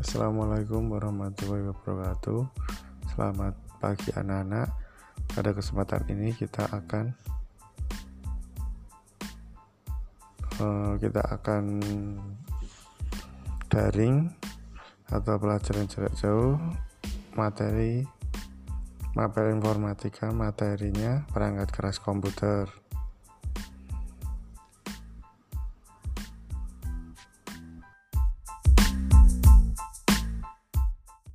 Assalamualaikum warahmatullahi wabarakatuh. Selamat pagi anak-anak. Pada kesempatan ini kita akan uh, kita akan daring atau pelajaran jarak jauh materi materi informatika materinya perangkat keras komputer